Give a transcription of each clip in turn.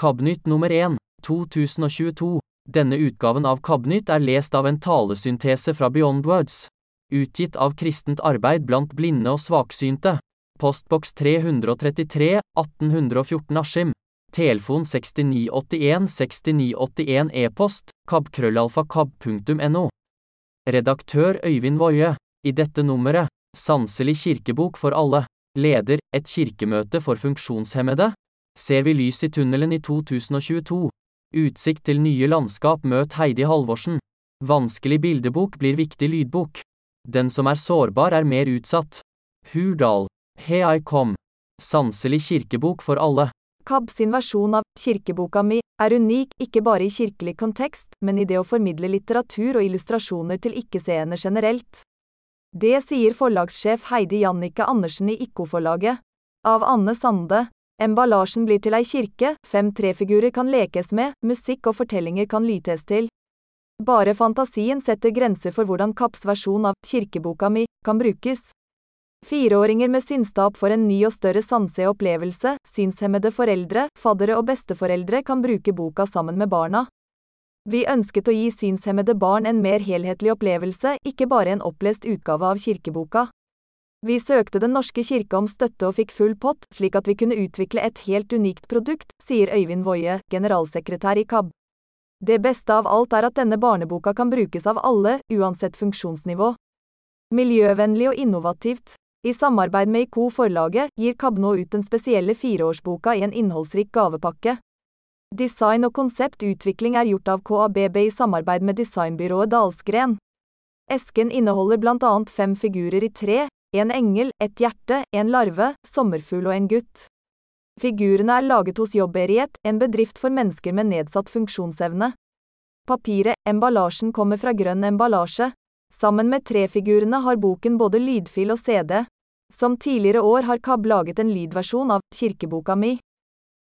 KABnytt nummer 1, 2022. Denne utgaven av KABnytt er lest av en talesyntese fra Beyond Words. Utgitt av Kristent arbeid blant blinde og svaksynte. Postboks 333, 1814 Askim. Telefon 6981 6981 E-post, kabkrøllalfa.kab.no. Redaktør Øyvind Woie. I dette nummeret, Sanselig kirkebok for alle. Leder, et kirkemøte for funksjonshemmede? Ser vi lys i tunnelen i 2022? Utsikt til nye landskap møt Heidi Halvorsen. Vanskelig bildebok blir viktig lydbok. Den som er sårbar er mer utsatt. Hurdal. Hei kom. Sanselig kirkebok for alle. KAB sin versjon av kirkeboka mi er unik ikke bare i kirkelig kontekst, men i det å formidle litteratur og illustrasjoner til ikke-seende generelt. Det sier forlagssjef Heidi Jannike Andersen i Ikko-forlaget. Av Anne Sande. Emballasjen blir til ei kirke, fem trefigurer kan lekes med, musikk og fortellinger kan lytes til. Bare fantasien setter grenser for hvordan Kapps versjon av kirkeboka mi kan brukes. Fireåringer med synstap får en ny og større sanseopplevelse, synshemmede foreldre, faddere og besteforeldre kan bruke boka sammen med barna. Vi ønsket å gi synshemmede barn en mer helhetlig opplevelse, ikke bare en opplest utgave av kirkeboka. Vi søkte Den norske kirke om støtte og fikk full pott, slik at vi kunne utvikle et helt unikt produkt, sier Øyvind Woie, generalsekretær i KAB. Det beste av alt er at denne barneboka kan brukes av alle, uansett funksjonsnivå. Miljøvennlig og innovativt. I samarbeid med IKO-forlaget gir KAB nå ut den spesielle fireårsboka i en innholdsrik gavepakke. Design og konseptutvikling er gjort av KABB i samarbeid med designbyrået Dalsgren. Esken inneholder blant annet fem figurer i tre, en engel, et hjerte, en larve, sommerfugl og en gutt. Figurene er laget hos Jobberiet, en bedrift for mennesker med nedsatt funksjonsevne. Papiret, emballasjen kommer fra grønn emballasje. Sammen med trefigurene har boken både lydfil og CD. Som tidligere år har KAB laget en lydversjon av Kirkeboka mi.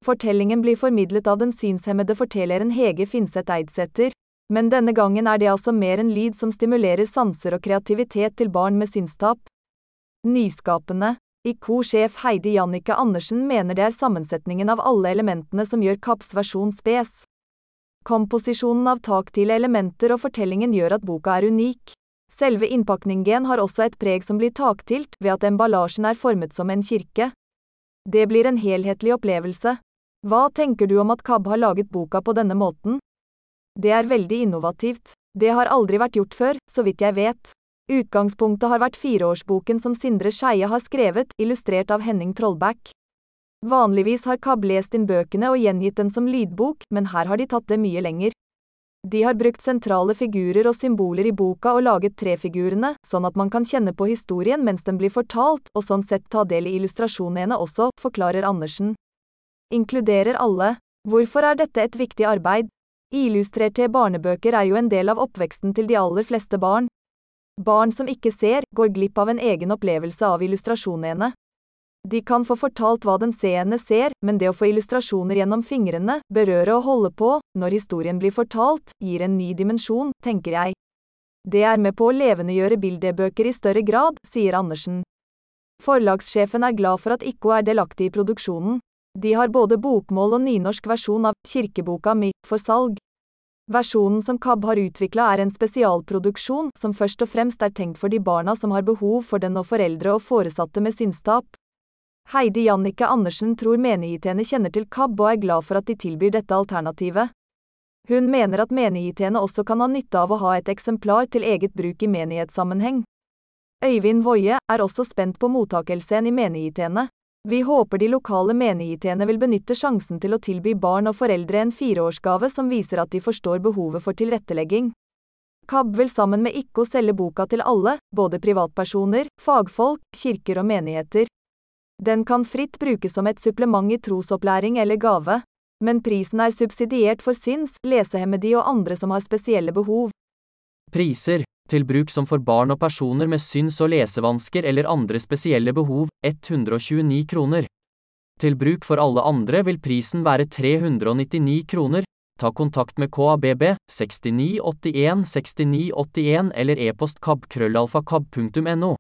Fortellingen blir formidlet av den synshemmede fortelleren Hege Finseth Eidsæter, men denne gangen er det altså mer en lyd som stimulerer sanser og kreativitet til barn med synstap. Nyskapende. IKO-sjef Heidi Jannike Andersen mener det er sammensetningen av alle elementene som gjør Kapps versjon spes. Komposisjonen av taktile elementer og fortellingen gjør at boka er unik. Selve innpakningen har også et preg som blir taktilt ved at emballasjen er formet som en kirke. Det blir en helhetlig opplevelse. Hva tenker du om at KAB har laget boka på denne måten? Det er veldig innovativt. Det har aldri vært gjort før, så vidt jeg vet. Utgangspunktet har vært fireårsboken som Sindre Skeie har skrevet, illustrert av Henning Trollbæk. Vanligvis har KAB lest inn bøkene og gjengitt den som lydbok, men her har de tatt det mye lenger. De har brukt sentrale figurer og symboler i boka og laget trefigurene, sånn at man kan kjenne på historien mens den blir fortalt, og sånn sett ta del i illustrasjonene også, forklarer Andersen. Inkluderer alle. Hvorfor er dette et viktig arbeid? Illustrerte barnebøker er jo en del av oppveksten til de aller fleste barn. Barn som ikke ser, går glipp av en egen opplevelse av illustrasjonene. De kan få fortalt hva den seende ser, men det å få illustrasjoner gjennom fingrene, berøre og holde på, når historien blir fortalt, gir en ny dimensjon, tenker jeg. Det er med på å levendegjøre bildebøker i større grad, sier Andersen. Forlagssjefen er glad for at Ikko er delaktig i produksjonen. De har både bokmål og nynorsk versjon av Kirkeboka mi for salg. Versjonen som KAB har utvikla er en spesialproduksjon som først og fremst er tenkt for de barna som har behov for den og foreldre og foresatte med synstap. Heidi Jannicke Andersen tror menighetene kjenner til KAB og er glad for at de tilbyr dette alternativet. Hun mener at menighetene også kan ha nytte av å ha et eksemplar til eget bruk i menighetssammenheng. Øyvind Woie er også spent på mottakelsen i menighetene. Vi håper de lokale menighetene vil benytte sjansen til å tilby barn og foreldre en fireårsgave som viser at de forstår behovet for tilrettelegging. KAB vil sammen med IKKO selge boka til alle, både privatpersoner, fagfolk, kirker og menigheter. Den kan fritt brukes som et supplement i trosopplæring eller gave, men prisen er subsidiert for syns, lesehemmede og andre som har spesielle behov. Priser til bruk som for barn og personer med syns- og lesevansker eller andre spesielle behov, 129 kroner. Til bruk for alle andre vil prisen være 399 kroner. Ta kontakt med KABB 6981 6981 eller e-post kabkrøllalfakab.no.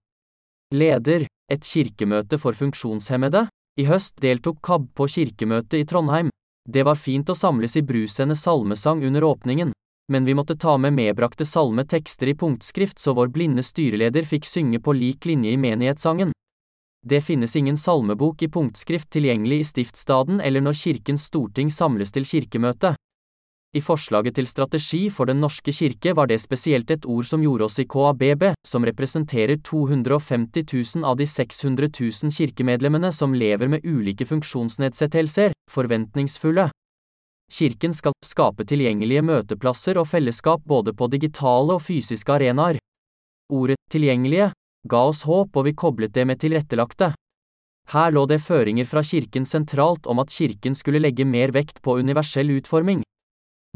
Leder et kirkemøte for funksjonshemmede? I høst deltok KAB på kirkemøtet i Trondheim. Det var fint å samles i Brusende salmesang under åpningen, men vi måtte ta med medbrakte salmetekster i punktskrift så vår blinde styreleder fikk synge på lik linje i menighetssangen. Det finnes ingen salmebok i punktskrift tilgjengelig i stiftsstaden eller når Kirkens storting samles til kirkemøte. I forslaget til strategi for Den norske kirke var det spesielt et ord som gjorde oss i KABB, som representerer 250 000 av de 600 000 kirkemedlemmene som lever med ulike funksjonsnedsettelser, forventningsfulle. Kirken skal skape tilgjengelige møteplasser og fellesskap både på digitale og fysiske arenaer. Ordet tilgjengelige ga oss håp og vi koblet det med tilrettelagte. Her lå det føringer fra kirken sentralt om at kirken skulle legge mer vekt på universell utforming.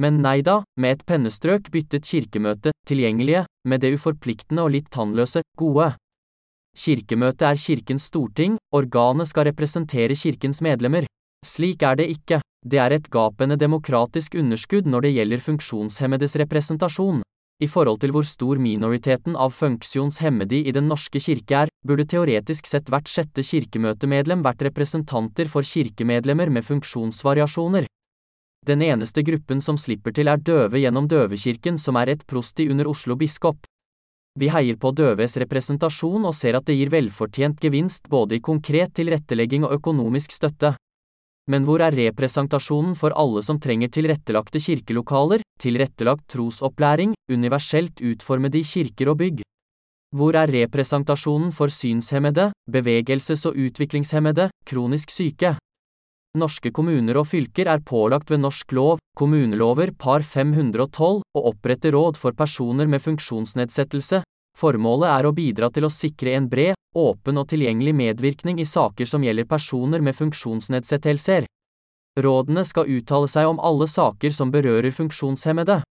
Men nei da, med et pennestrøk byttet kirkemøtet, tilgjengelige, med det uforpliktende og litt tannløse, gode. Kirkemøtet er kirkens storting, organet skal representere kirkens medlemmer. Slik er det ikke, det er et gapende demokratisk underskudd når det gjelder funksjonshemmedes representasjon. I forhold til hvor stor minoriteten av funksjonshemmede i Den norske kirke er, burde teoretisk sett hvert sjette kirkemøtemedlem vært representanter for kirkemedlemmer med funksjonsvariasjoner. Den eneste gruppen som slipper til er døve gjennom Døvekirken som er et prosti under Oslo biskop. Vi heier på døves representasjon og ser at det gir velfortjent gevinst både i konkret tilrettelegging og økonomisk støtte. Men hvor er representasjonen for alle som trenger tilrettelagte kirkelokaler, tilrettelagt trosopplæring, universelt utformede i kirker og bygg? Hvor er representasjonen for synshemmede, bevegelses- og utviklingshemmede, kronisk syke? Norske kommuner og fylker er pålagt ved norsk lov, kommunelover par 512, å opprette råd for personer med funksjonsnedsettelse. Formålet er å bidra til å sikre en bred, åpen og tilgjengelig medvirkning i saker som gjelder personer med funksjonsnedsettelser. Rådene skal uttale seg om alle saker som berører funksjonshemmede.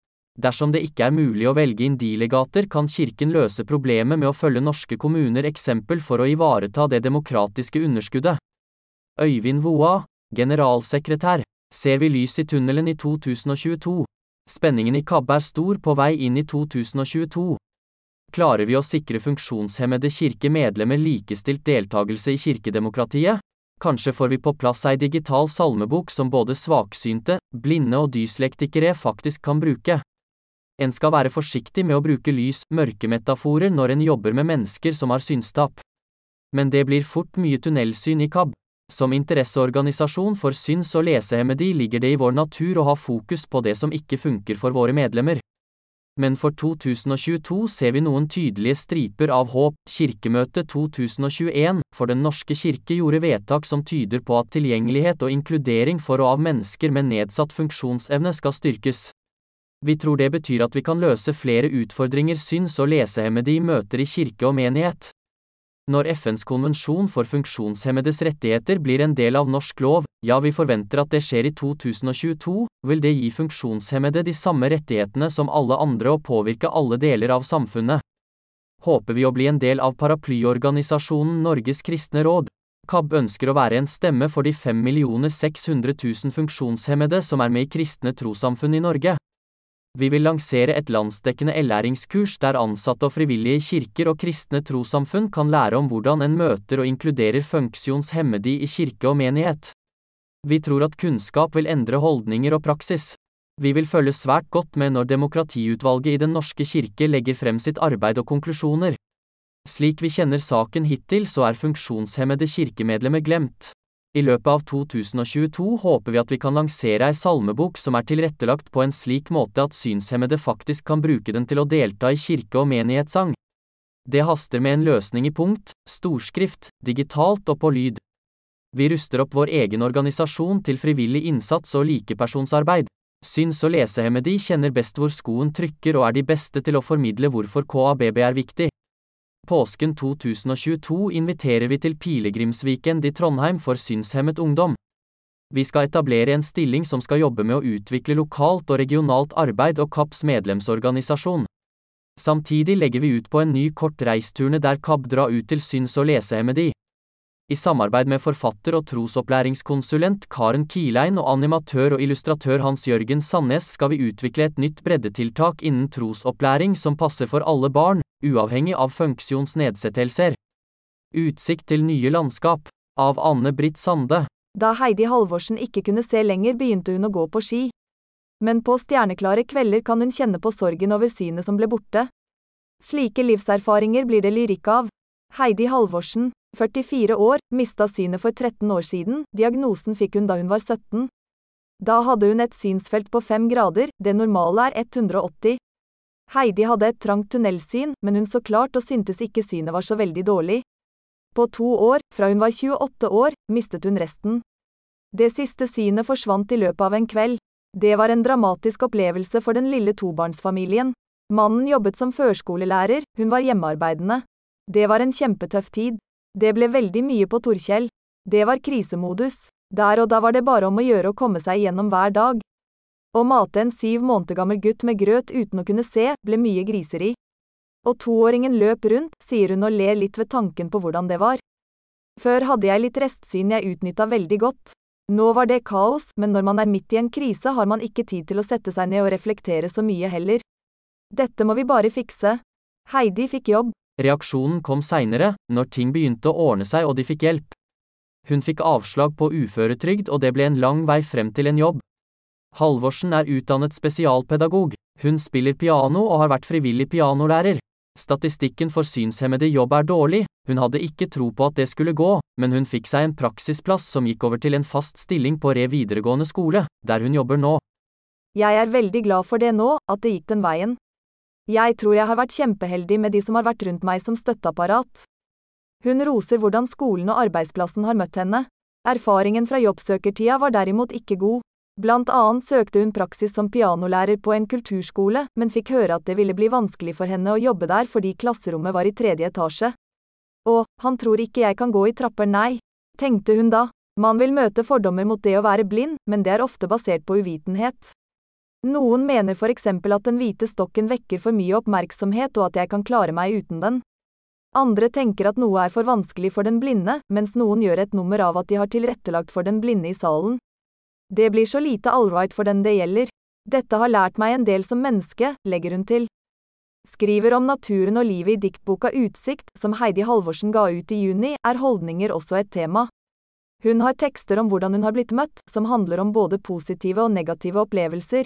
Dersom det ikke er mulig å velge inn delegater, kan Kirken løse problemet med å følge norske kommuner eksempel for å ivareta det demokratiske underskuddet. Øyvind Voa, generalsekretær, ser vi lys i tunnelen i 2022. Spenningen i KAB er stor på vei inn i 2022. Klarer vi å sikre funksjonshemmede kirkemedlemmer likestilt deltakelse i kirkedemokratiet? Kanskje får vi på plass ei digital salmebok som både svaksynte, blinde og dyslektikere faktisk kan bruke. En skal være forsiktig med å bruke lys, mørkemetaforer når en jobber med mennesker som har synstap. Men det blir fort mye tunnelsyn i KAB. Som interesseorganisasjon for syns- og lesehemmede ligger det i vår natur å ha fokus på det som ikke funker for våre medlemmer. Men for 2022 ser vi noen tydelige striper av håp. Kirkemøtet 2021 for Den norske kirke gjorde vedtak som tyder på at tilgjengelighet og inkludering for og av mennesker med nedsatt funksjonsevne skal styrkes. Vi tror det betyr at vi kan løse flere utfordringer syns- og lesehemmede i møter i kirke og menighet. Når FNs konvensjon for funksjonshemmedes rettigheter blir en del av norsk lov, ja vi forventer at det skjer i 2022, vil det gi funksjonshemmede de samme rettighetene som alle andre og påvirke alle deler av samfunnet. Håper vi å bli en del av paraplyorganisasjonen Norges kristne råd. KAB ønsker å være en stemme for de 5 600 000 funksjonshemmede som er med i kristne trossamfunn i Norge. Vi vil lansere et landsdekkende ellæringskurs der ansatte og frivillige i kirker og kristne trossamfunn kan lære om hvordan en møter og inkluderer funksjonshemmede i kirke og menighet. Vi tror at kunnskap vil endre holdninger og praksis. Vi vil følge svært godt med når Demokratiutvalget i Den norske kirke legger frem sitt arbeid og konklusjoner. Slik vi kjenner saken hittil, så er funksjonshemmede kirkemedlemmer glemt. I løpet av 2022 håper vi at vi kan lansere ei salmebok som er tilrettelagt på en slik måte at synshemmede faktisk kan bruke den til å delta i kirke- og menighetssang. Det haster med en løsning i punkt, storskrift, digitalt og på lyd. Vi ruster opp vår egen organisasjon til frivillig innsats og likepersonsarbeid. Syns- og lesehemmede kjenner best hvor skoen trykker og er de beste til å formidle hvorfor KABB er viktig. Påsken 2022 inviterer vi til pilegrimsweekend i Trondheim for synshemmet ungdom. Vi skal etablere en stilling som skal jobbe med å utvikle lokalt og regionalt arbeid og KAPs medlemsorganisasjon. Samtidig legger vi ut på en ny kort reisturne der KAB drar ut til syns- og lesehemmede. I samarbeid med forfatter og trosopplæringskonsulent Karen Kilein og animatør og illustratør Hans Jørgen Sandnes skal vi utvikle et nytt breddetiltak innen trosopplæring som passer for alle barn, uavhengig av funksjonsnedsettelser. Utsikt til nye landskap. Av Anne Britt Sande. Da Heidi Halvorsen ikke kunne se lenger, begynte hun å gå på ski. Men på stjerneklare kvelder kan hun kjenne på sorgen over synet som ble borte. Slike livserfaringer blir det lyrikk av. Heidi Halvorsen, 44 år, mista synet for 13 år siden, diagnosen fikk hun da hun var 17. Da hadde hun et synsfelt på 5 grader, det normale er 180. Heidi hadde et trangt tunnelsyn, men hun så klart og syntes ikke synet var så veldig dårlig. På to år, fra hun var 28 år, mistet hun resten. Det siste synet forsvant i løpet av en kveld. Det var en dramatisk opplevelse for den lille tobarnsfamilien. Mannen jobbet som førskolelærer, hun var hjemmearbeidende. Det var en kjempetøff tid. Det ble veldig mye på Torkjell. Det var krisemodus. Der og da var det bare om å gjøre å komme seg igjennom hver dag. Å mate en syv måneder gammel gutt med grøt uten å kunne se, ble mye griseri. Og toåringen løp rundt, sier hun og ler litt ved tanken på hvordan det var. Før hadde jeg litt restsyn jeg utnytta veldig godt. Nå var det kaos, men når man er midt i en krise har man ikke tid til å sette seg ned og reflektere så mye heller. Dette må vi bare fikse. Heidi fikk jobb. Reaksjonen kom seinere, når ting begynte å ordne seg og de fikk hjelp. Hun fikk avslag på uføretrygd og det ble en lang vei frem til en jobb. Halvorsen er utdannet spesialpedagog, hun spiller piano og har vært frivillig pianolærer. Statistikken for synshemmede jobb er dårlig, hun hadde ikke tro på at det skulle gå, men hun fikk seg en praksisplass som gikk over til en fast stilling på Re videregående skole, der hun jobber nå. Jeg er veldig glad for det nå, at det gikk den veien. Jeg tror jeg har vært kjempeheldig med de som har vært rundt meg som støtteapparat. Hun roser hvordan skolen og arbeidsplassen har møtt henne. Erfaringen fra jobbsøkertida var derimot ikke god. Blant annet søkte hun praksis som pianolærer på en kulturskole, men fikk høre at det ville bli vanskelig for henne å jobbe der fordi klasserommet var i tredje etasje. Å, han tror ikke jeg kan gå i trapper, nei, tenkte hun da. Man vil møte fordommer mot det å være blind, men det er ofte basert på uvitenhet. Noen mener for eksempel at den hvite stokken vekker for mye oppmerksomhet og at jeg kan klare meg uten den. Andre tenker at noe er for vanskelig for den blinde, mens noen gjør et nummer av at de har tilrettelagt for den blinde i salen. Det blir så lite allright for den det gjelder. Dette har lært meg en del som menneske, legger hun til. Skriver om naturen og livet i diktboka Utsikt, som Heidi Halvorsen ga ut i juni, er holdninger også et tema. Hun har tekster om hvordan hun har blitt møtt, som handler om både positive og negative opplevelser.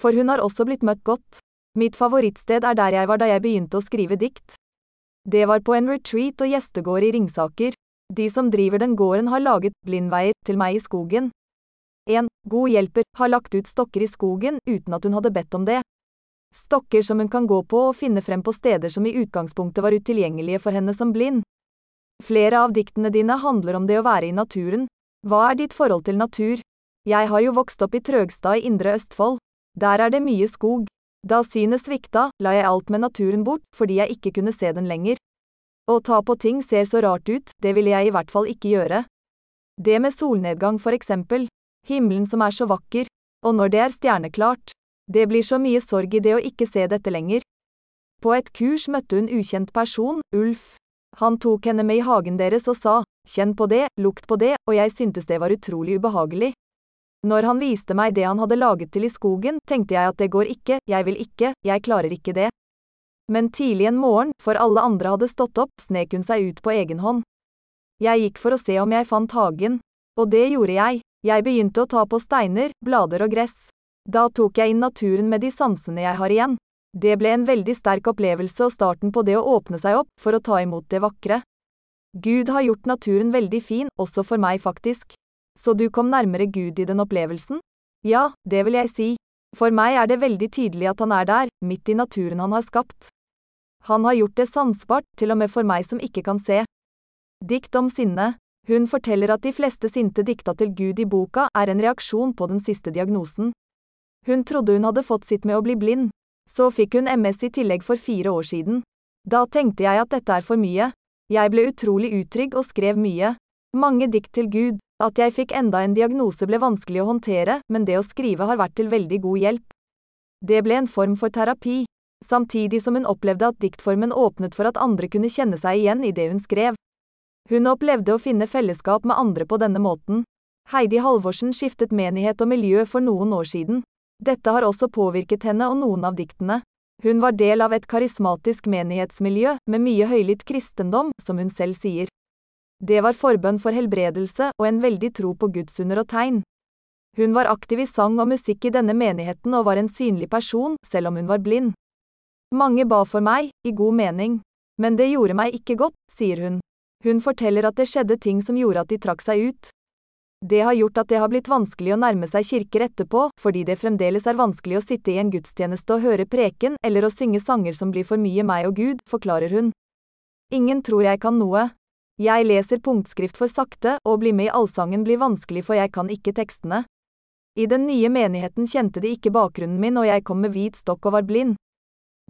For hun har også blitt møtt godt. Mitt favorittsted er der jeg var da jeg begynte å skrive dikt. Det var på en retreat og gjestegård i Ringsaker. De som driver den gården har laget blindveier til meg i skogen. En god hjelper har lagt ut stokker i skogen uten at hun hadde bedt om det. Stokker som hun kan gå på og finne frem på steder som i utgangspunktet var utilgjengelige for henne som blind. Flere av diktene dine handler om det å være i naturen. Hva er ditt forhold til natur? Jeg har jo vokst opp i Trøgstad i Indre Østfold. Der er det mye skog. Da synet svikta, la jeg alt med naturen bort fordi jeg ikke kunne se den lenger. Å ta på ting ser så rart ut, det ville jeg i hvert fall ikke gjøre. Det med solnedgang for eksempel, himmelen som er så vakker, og når det er stjerneklart. Det blir så mye sorg i det å ikke se dette lenger. På et kurs møtte hun ukjent person, Ulf. Han tok henne med i hagen deres og sa, kjenn på det, lukt på det, og jeg syntes det var utrolig ubehagelig. Når han viste meg det han hadde laget til i skogen, tenkte jeg at det går ikke, jeg vil ikke, jeg klarer ikke det. Men tidlig en morgen, for alle andre hadde stått opp, snek hun seg ut på egen hånd. Jeg gikk for å se om jeg fant hagen. Og det gjorde jeg. Jeg begynte å ta på steiner, blader og gress. Da tok jeg inn naturen med de sansene jeg har igjen. Det ble en veldig sterk opplevelse og starten på det å åpne seg opp for å ta imot det vakre. Gud har gjort naturen veldig fin, også for meg faktisk. Så du kom nærmere Gud i den opplevelsen? Ja, det vil jeg si. For meg er det veldig tydelig at han er der, midt i naturen han har skapt. Han har gjort det sansbart, til og med for meg som ikke kan se. Dikt om sinne. Hun forteller at de fleste sinte dikta til Gud i boka er en reaksjon på den siste diagnosen. Hun trodde hun hadde fått sitt med å bli blind. Så fikk hun MS i tillegg for fire år siden. Da tenkte jeg at dette er for mye. Jeg ble utrolig utrygg og skrev mye. Mange dikt til Gud. At jeg fikk enda en diagnose ble vanskelig å håndtere, men det å skrive har vært til veldig god hjelp. Det ble en form for terapi, samtidig som hun opplevde at diktformen åpnet for at andre kunne kjenne seg igjen i det hun skrev. Hun opplevde å finne fellesskap med andre på denne måten. Heidi Halvorsen skiftet menighet og miljø for noen år siden. Dette har også påvirket henne og noen av diktene. Hun var del av et karismatisk menighetsmiljø med mye høylytt kristendom, som hun selv sier. Det var forbønn for helbredelse og en veldig tro på Guds under og tegn. Hun var aktiv i sang og musikk i denne menigheten og var en synlig person, selv om hun var blind. Mange ba for meg, i god mening. Men det gjorde meg ikke godt, sier hun. Hun forteller at det skjedde ting som gjorde at de trakk seg ut. Det har gjort at det har blitt vanskelig å nærme seg kirker etterpå, fordi det fremdeles er vanskelig å sitte i en gudstjeneste og høre preken eller å synge sanger som blir for mye meg og Gud, forklarer hun. Ingen tror jeg kan noe. Jeg leser punktskrift for sakte, og bli med i allsangen blir vanskelig for jeg kan ikke tekstene. I den nye menigheten kjente de ikke bakgrunnen min og jeg kom med hvit stokk og var blind.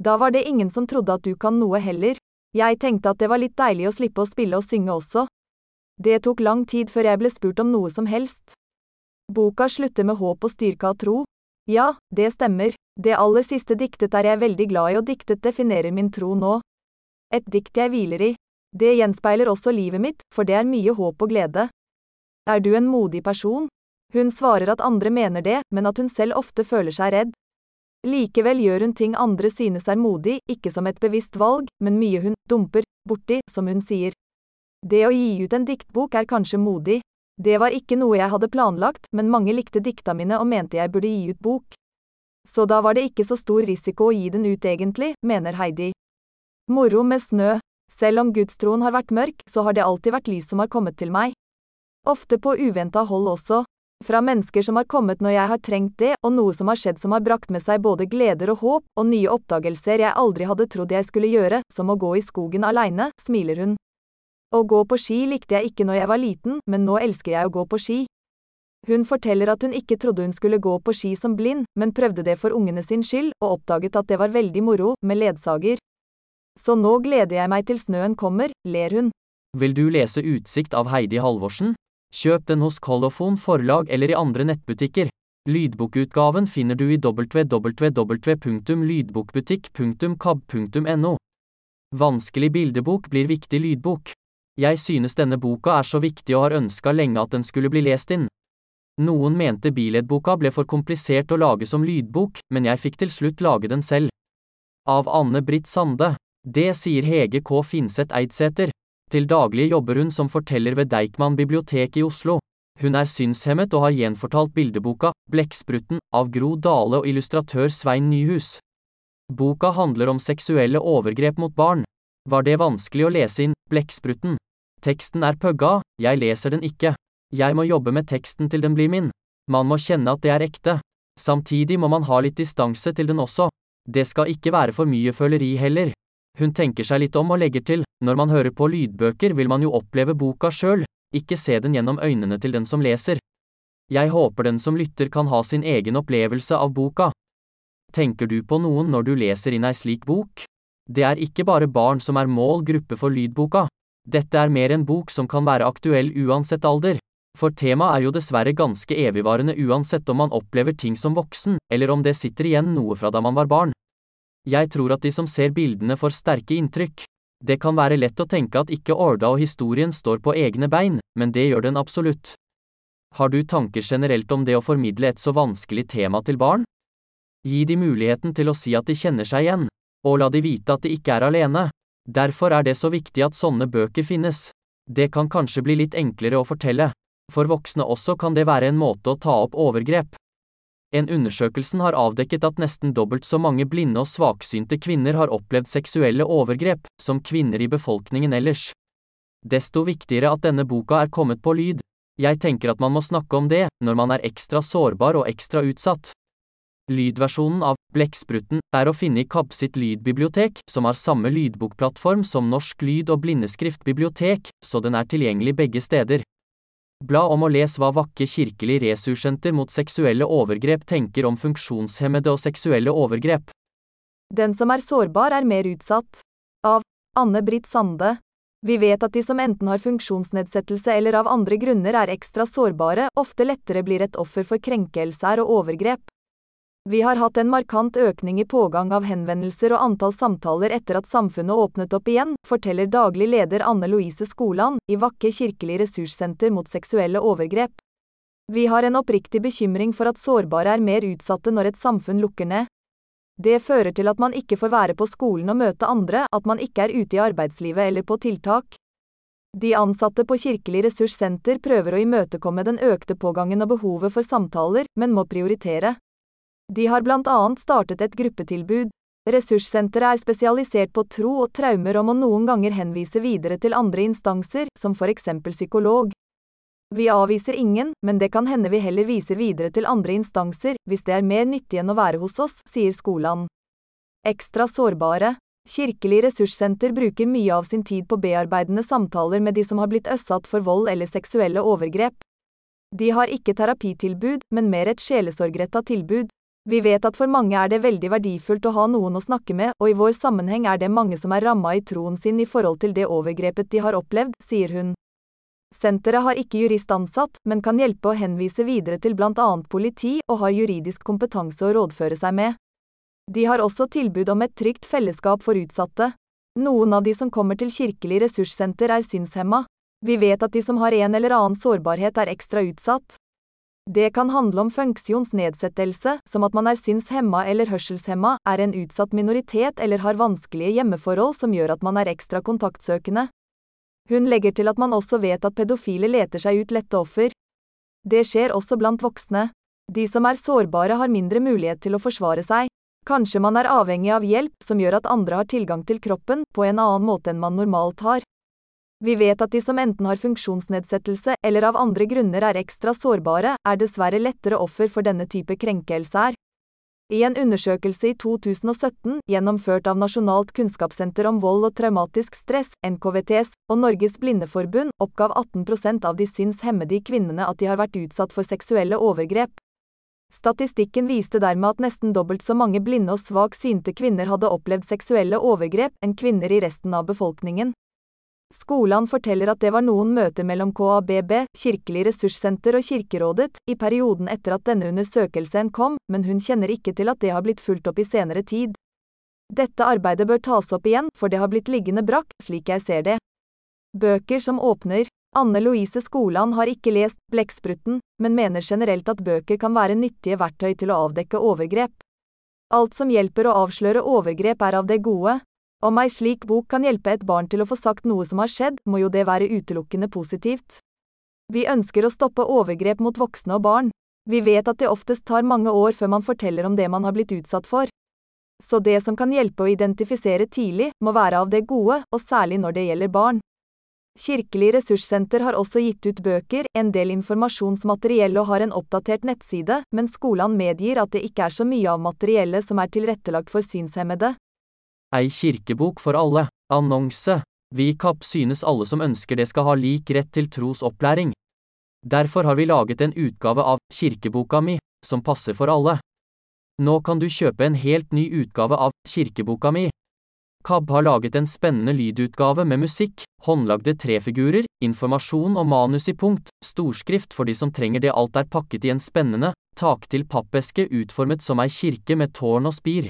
Da var det ingen som trodde at du kan noe heller. Jeg tenkte at det var litt deilig å slippe å spille og synge også. Det tok lang tid før jeg ble spurt om noe som helst. Boka slutter med håp og styrke av tro. Ja, det stemmer, det aller siste diktet er jeg veldig glad i og diktet definerer min tro nå. Et dikt jeg hviler i. Det gjenspeiler også livet mitt, for det er mye håp og glede. Er du en modig person? Hun svarer at andre mener det, men at hun selv ofte føler seg redd. Likevel gjør hun ting andre synes er modig, ikke som et bevisst valg, men mye hun dumper borti, som hun sier. Det å gi ut en diktbok er kanskje modig. Det var ikke noe jeg hadde planlagt, men mange likte dikta mine og mente jeg burde gi ut bok. Så da var det ikke så stor risiko å gi den ut egentlig, mener Heidi. Moro med snø. Selv om gudstroen har vært mørk, så har det alltid vært lys som har kommet til meg. Ofte på uventa hold også. Fra mennesker som har kommet når jeg har trengt det, og noe som har skjedd som har brakt med seg både gleder og håp, og nye oppdagelser jeg aldri hadde trodd jeg skulle gjøre, som å gå i skogen aleine, smiler hun. Å gå på ski likte jeg ikke når jeg var liten, men nå elsker jeg å gå på ski. Hun forteller at hun ikke trodde hun skulle gå på ski som blind, men prøvde det for ungene sin skyld, og oppdaget at det var veldig moro, med ledsager. Så nå gleder jeg meg til snøen kommer, ler hun. Vil du lese Utsikt av Heidi Halvorsen? Kjøp den hos Kolofon forlag eller i andre nettbutikker. Lydbokutgaven finner du i www.lydbokbutikk.kab.no. Vanskelig bildebok blir viktig lydbok. Jeg synes denne boka er så viktig og har ønska lenge at den skulle bli lest inn. Noen mente billedboka ble for komplisert å lage som lydbok, men jeg fikk til slutt lage den selv. Av Anne Britt Sande. Det sier Hege K. Finseth Eidsæter. Til daglig jobber hun som forteller ved Deichman bibliotek i Oslo. Hun er synshemmet og har gjenfortalt bildeboka Blekkspruten av Gro Dale og illustratør Svein Nyhus. Boka handler om seksuelle overgrep mot barn. Var det vanskelig å lese inn Blekkspruten? Teksten er pøgga, jeg leser den ikke. Jeg må jobbe med teksten til den blir min. Man må kjenne at det er ekte. Samtidig må man ha litt distanse til den også. Det skal ikke være for mye føleri heller. Hun tenker seg litt om og legger til, når man hører på lydbøker vil man jo oppleve boka sjøl, ikke se den gjennom øynene til den som leser. Jeg håper den som lytter kan ha sin egen opplevelse av boka. Tenker du på noen når du leser inn ei slik bok? Det er ikke bare barn som er målgruppe for lydboka. Dette er mer en bok som kan være aktuell uansett alder. For temaet er jo dessverre ganske evigvarende uansett om man opplever ting som voksen, eller om det sitter igjen noe fra da man var barn. Jeg tror at de som ser bildene får sterke inntrykk. Det kan være lett å tenke at ikke Orda og historien står på egne bein, men det gjør den absolutt. Har du tanker generelt om det å formidle et så vanskelig tema til barn? Gi de muligheten til å si at de kjenner seg igjen, og la de vite at de ikke er alene. Derfor er det så viktig at sånne bøker finnes. Det kan kanskje bli litt enklere å fortelle. For voksne også kan det være en måte å ta opp overgrep. En undersøkelsen har avdekket at nesten dobbelt så mange blinde og svaksynte kvinner har opplevd seksuelle overgrep, som kvinner i befolkningen ellers. Desto viktigere at denne boka er kommet på lyd. Jeg tenker at man må snakke om det, når man er ekstra sårbar og ekstra utsatt. Lydversjonen av Blekkspruten er å finne i KAB sitt lydbibliotek, som har samme lydbokplattform som Norsk lyd- og blindeskriftbibliotek, så den er tilgjengelig begge steder. Bla om og les hva Vakke kirkelig ressurssenter mot seksuelle overgrep tenker om funksjonshemmede og seksuelle overgrep. Den som er sårbar er mer utsatt. Av Anne Britt Sande. Vi vet at de som enten har funksjonsnedsettelse eller av andre grunner er ekstra sårbare, ofte lettere blir et offer for krenkelser og overgrep. Vi har hatt en markant økning i pågang av henvendelser og antall samtaler etter at samfunnet åpnet opp igjen, forteller daglig leder Anne Louise Skoland i Vakke kirkelig ressurssenter mot seksuelle overgrep. Vi har en oppriktig bekymring for at sårbare er mer utsatte når et samfunn lukker ned. Det fører til at man ikke får være på skolen og møte andre, at man ikke er ute i arbeidslivet eller på tiltak. De ansatte på Kirkelig ressurssenter prøver å imøtekomme den økte pågangen og behovet for samtaler, men må prioritere. De har blant annet startet et gruppetilbud. Ressurssenteret er spesialisert på tro og traumer og må noen ganger henvise videre til andre instanser, som for eksempel psykolog. Vi avviser ingen, men det kan hende vi heller viser videre til andre instanser, hvis det er mer nyttig enn å være hos oss, sier Skolan. Ekstra sårbare. Kirkelig ressurssenter bruker mye av sin tid på bearbeidende samtaler med de som har blitt øssatt for vold eller seksuelle overgrep. De har ikke terapitilbud, men mer et sjelesorgretta tilbud. Vi vet at for mange er det veldig verdifullt å ha noen å snakke med, og i vår sammenheng er det mange som er ramma i troen sin i forhold til det overgrepet de har opplevd, sier hun. Senteret har ikke jurist ansatt, men kan hjelpe å henvise videre til blant annet politi og har juridisk kompetanse å rådføre seg med. De har også tilbud om et trygt fellesskap for utsatte. Noen av de som kommer til Kirkelig ressurssenter er synshemma. Vi vet at de som har en eller annen sårbarhet er ekstra utsatt. Det kan handle om funksjonsnedsettelse, som at man er synshemma eller hørselshemma, er en utsatt minoritet eller har vanskelige hjemmeforhold som gjør at man er ekstra kontaktsøkende. Hun legger til at man også vet at pedofile leter seg ut lette offer. Det skjer også blant voksne. De som er sårbare har mindre mulighet til å forsvare seg. Kanskje man er avhengig av hjelp som gjør at andre har tilgang til kroppen på en annen måte enn man normalt har. Vi vet at de som enten har funksjonsnedsettelse eller av andre grunner er ekstra sårbare, er dessverre lettere offer for denne type krenkelse her. I en undersøkelse i 2017, gjennomført av Nasjonalt kunnskapssenter om vold og traumatisk stress, NKVTS, og Norges Blindeforbund, oppgav 18% av de synshemmede kvinnene at de har vært utsatt for seksuelle overgrep. Statistikken viste dermed at nesten dobbelt så mange blinde og svak synte kvinner hadde opplevd seksuelle overgrep enn kvinner i resten av befolkningen. Skolan forteller at det var noen møter mellom KABB, Kirkelig ressurssenter og Kirkerådet, i perioden etter at denne undersøkelsen kom, men hun kjenner ikke til at det har blitt fulgt opp i senere tid. Dette arbeidet bør tas opp igjen, for det har blitt liggende brakk, slik jeg ser det. Bøker som åpner Anne Louise Skoland har ikke lest Blekkspruten, men mener generelt at bøker kan være nyttige verktøy til å avdekke overgrep. Alt som hjelper å avsløre overgrep er av det gode. Om ei slik bok kan hjelpe et barn til å få sagt noe som har skjedd, må jo det være utelukkende positivt. Vi ønsker å stoppe overgrep mot voksne og barn. Vi vet at det oftest tar mange år før man forteller om det man har blitt utsatt for. Så det som kan hjelpe å identifisere tidlig, må være av det gode, og særlig når det gjelder barn. Kirkelig ressurssenter har også gitt ut bøker, en del informasjonsmateriell og har en oppdatert nettside, men skolene medgir at det ikke er så mye av materiellet som er tilrettelagt for synshemmede. Ei kirkebok for alle. Annonse. Vi i KAPP synes alle som ønsker det skal ha lik rett til trosopplæring. Derfor har vi laget en utgave av Kirkeboka mi, som passer for alle. Nå kan du kjøpe en helt ny utgave av Kirkeboka mi. KAB har laget en spennende lydutgave med musikk, håndlagde trefigurer, informasjon og manus i punkt, storskrift for de som trenger det alt er pakket i en spennende, taktil pappeske utformet som ei kirke med tårn og spir.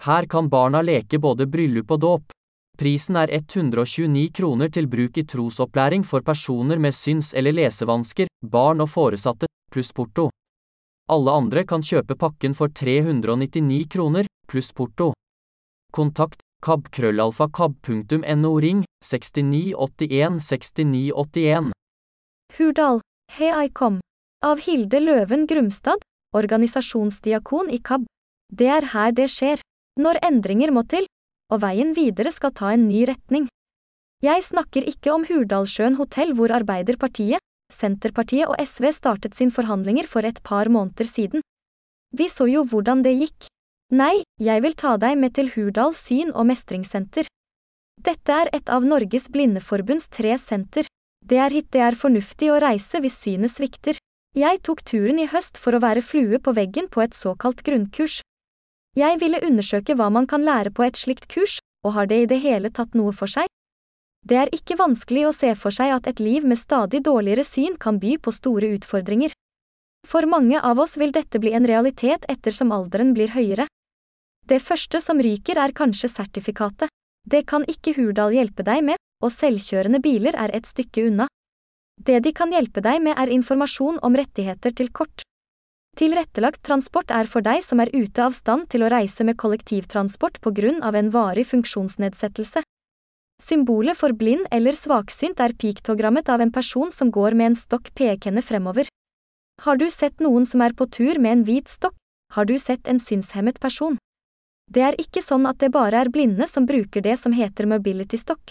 Her kan barna leke både bryllup og dåp. Prisen er 129 kroner til bruk i trosopplæring for personer med syns- eller lesevansker, barn og foresatte, pluss porto. Alle andre kan kjøpe pakken for 399 kroner, pluss porto. Kontakt kab.krøllalfa.kab.no ring 6981 6981. Hurdal, hei kom. Av Hilde Løven Grumstad, organisasjonsdiakon i KAB. Det er her det skjer. Når endringer må til, og veien videre skal ta en ny retning. Jeg snakker ikke om Hurdalssjøen hotell hvor Arbeiderpartiet, Senterpartiet og SV startet sin forhandlinger for et par måneder siden. Vi så jo hvordan det gikk. Nei, jeg vil ta deg med til Hurdal syn- og mestringssenter. Dette er et av Norges Blindeforbunds tre senter. Det er hit det er fornuftig å reise hvis synet svikter. Jeg tok turen i høst for å være flue på veggen på et såkalt grunnkurs. Jeg ville undersøke hva man kan lære på et slikt kurs, og har det i det hele tatt noe for seg? Det er ikke vanskelig å se for seg at et liv med stadig dårligere syn kan by på store utfordringer. For mange av oss vil dette bli en realitet ettersom alderen blir høyere. Det første som ryker er kanskje sertifikatet. Det kan ikke Hurdal hjelpe deg med, og selvkjørende biler er et stykke unna. Det de kan hjelpe deg med er informasjon om rettigheter til kort. Tilrettelagt transport er for deg som er ute av stand til å reise med kollektivtransport på grunn av en varig funksjonsnedsettelse. Symbolet for blind eller svaksynt er piktogrammet av en person som går med en stokk pekende fremover. Har du sett noen som er på tur med en hvit stokk, har du sett en synshemmet person. Det er ikke sånn at det bare er blinde som bruker det som heter mobility stokk.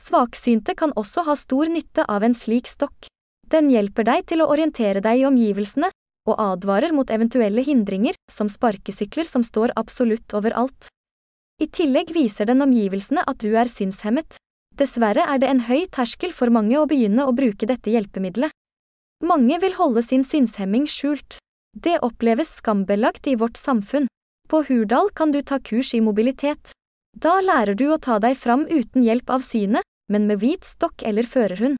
Svaksynte kan også ha stor nytte av en slik stokk. Den hjelper deg til å orientere deg i omgivelsene, og advarer mot eventuelle hindringer, som sparkesykler som står absolutt overalt. I tillegg viser den omgivelsene at du er synshemmet. Dessverre er det en høy terskel for mange å begynne å bruke dette hjelpemiddelet. Mange vil holde sin synshemming skjult. Det oppleves skambelagt i vårt samfunn. På Hurdal kan du ta kurs i mobilitet. Da lærer du å ta deg fram uten hjelp av synet, men med hvit stokk eller førerhund.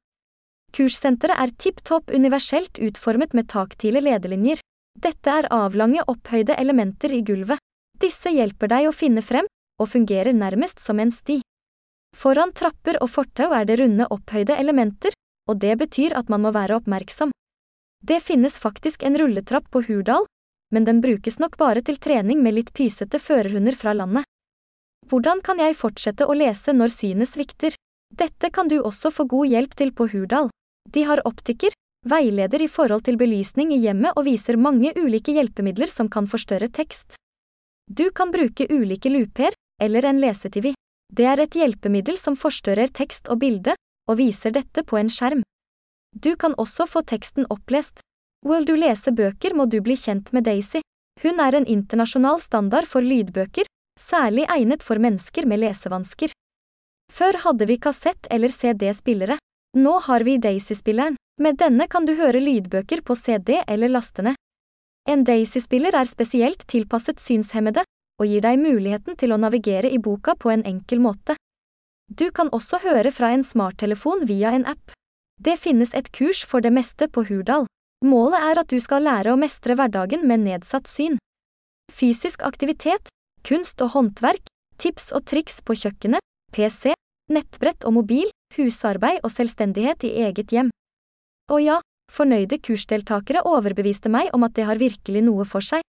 Kurssenteret er tipp topp universelt utformet med taktile lederlinjer. Dette er avlange, opphøyde elementer i gulvet. Disse hjelper deg å finne frem, og fungerer nærmest som en sti. Foran trapper og fortau er det runde, opphøyde elementer, og det betyr at man må være oppmerksom. Det finnes faktisk en rulletrapp på Hurdal, men den brukes nok bare til trening med litt pysete førerhunder fra landet. Hvordan kan jeg fortsette å lese når synet svikter? Dette kan du også få god hjelp til på Hurdal. De har optiker, veileder i forhold til belysning i hjemmet og viser mange ulike hjelpemidler som kan forstørre tekst. Du kan bruke ulike luper, eller en lese-TV. Det er et hjelpemiddel som forstørrer tekst og bilde, og viser dette på en skjerm. Du kan også få teksten opplest. Will du lese bøker, må du bli kjent med Daisy. Hun er en internasjonal standard for lydbøker, særlig egnet for mennesker med lesevansker. Før hadde vi kassett- eller CD-spillere. Nå har vi Daisy-spilleren. Med denne kan du høre lydbøker på CD eller lastene. En Daisy-spiller er spesielt tilpasset synshemmede, og gir deg muligheten til å navigere i boka på en enkel måte. Du kan også høre fra en smarttelefon via en app. Det finnes et kurs for det meste på Hurdal. Målet er at du skal lære å mestre hverdagen med nedsatt syn. Fysisk aktivitet, kunst og håndverk, tips og triks på kjøkkenet, PC, nettbrett og mobil, husarbeid og selvstendighet i eget hjem. Og ja, fornøyde kursdeltakere overbeviste meg om at det har virkelig noe for seg.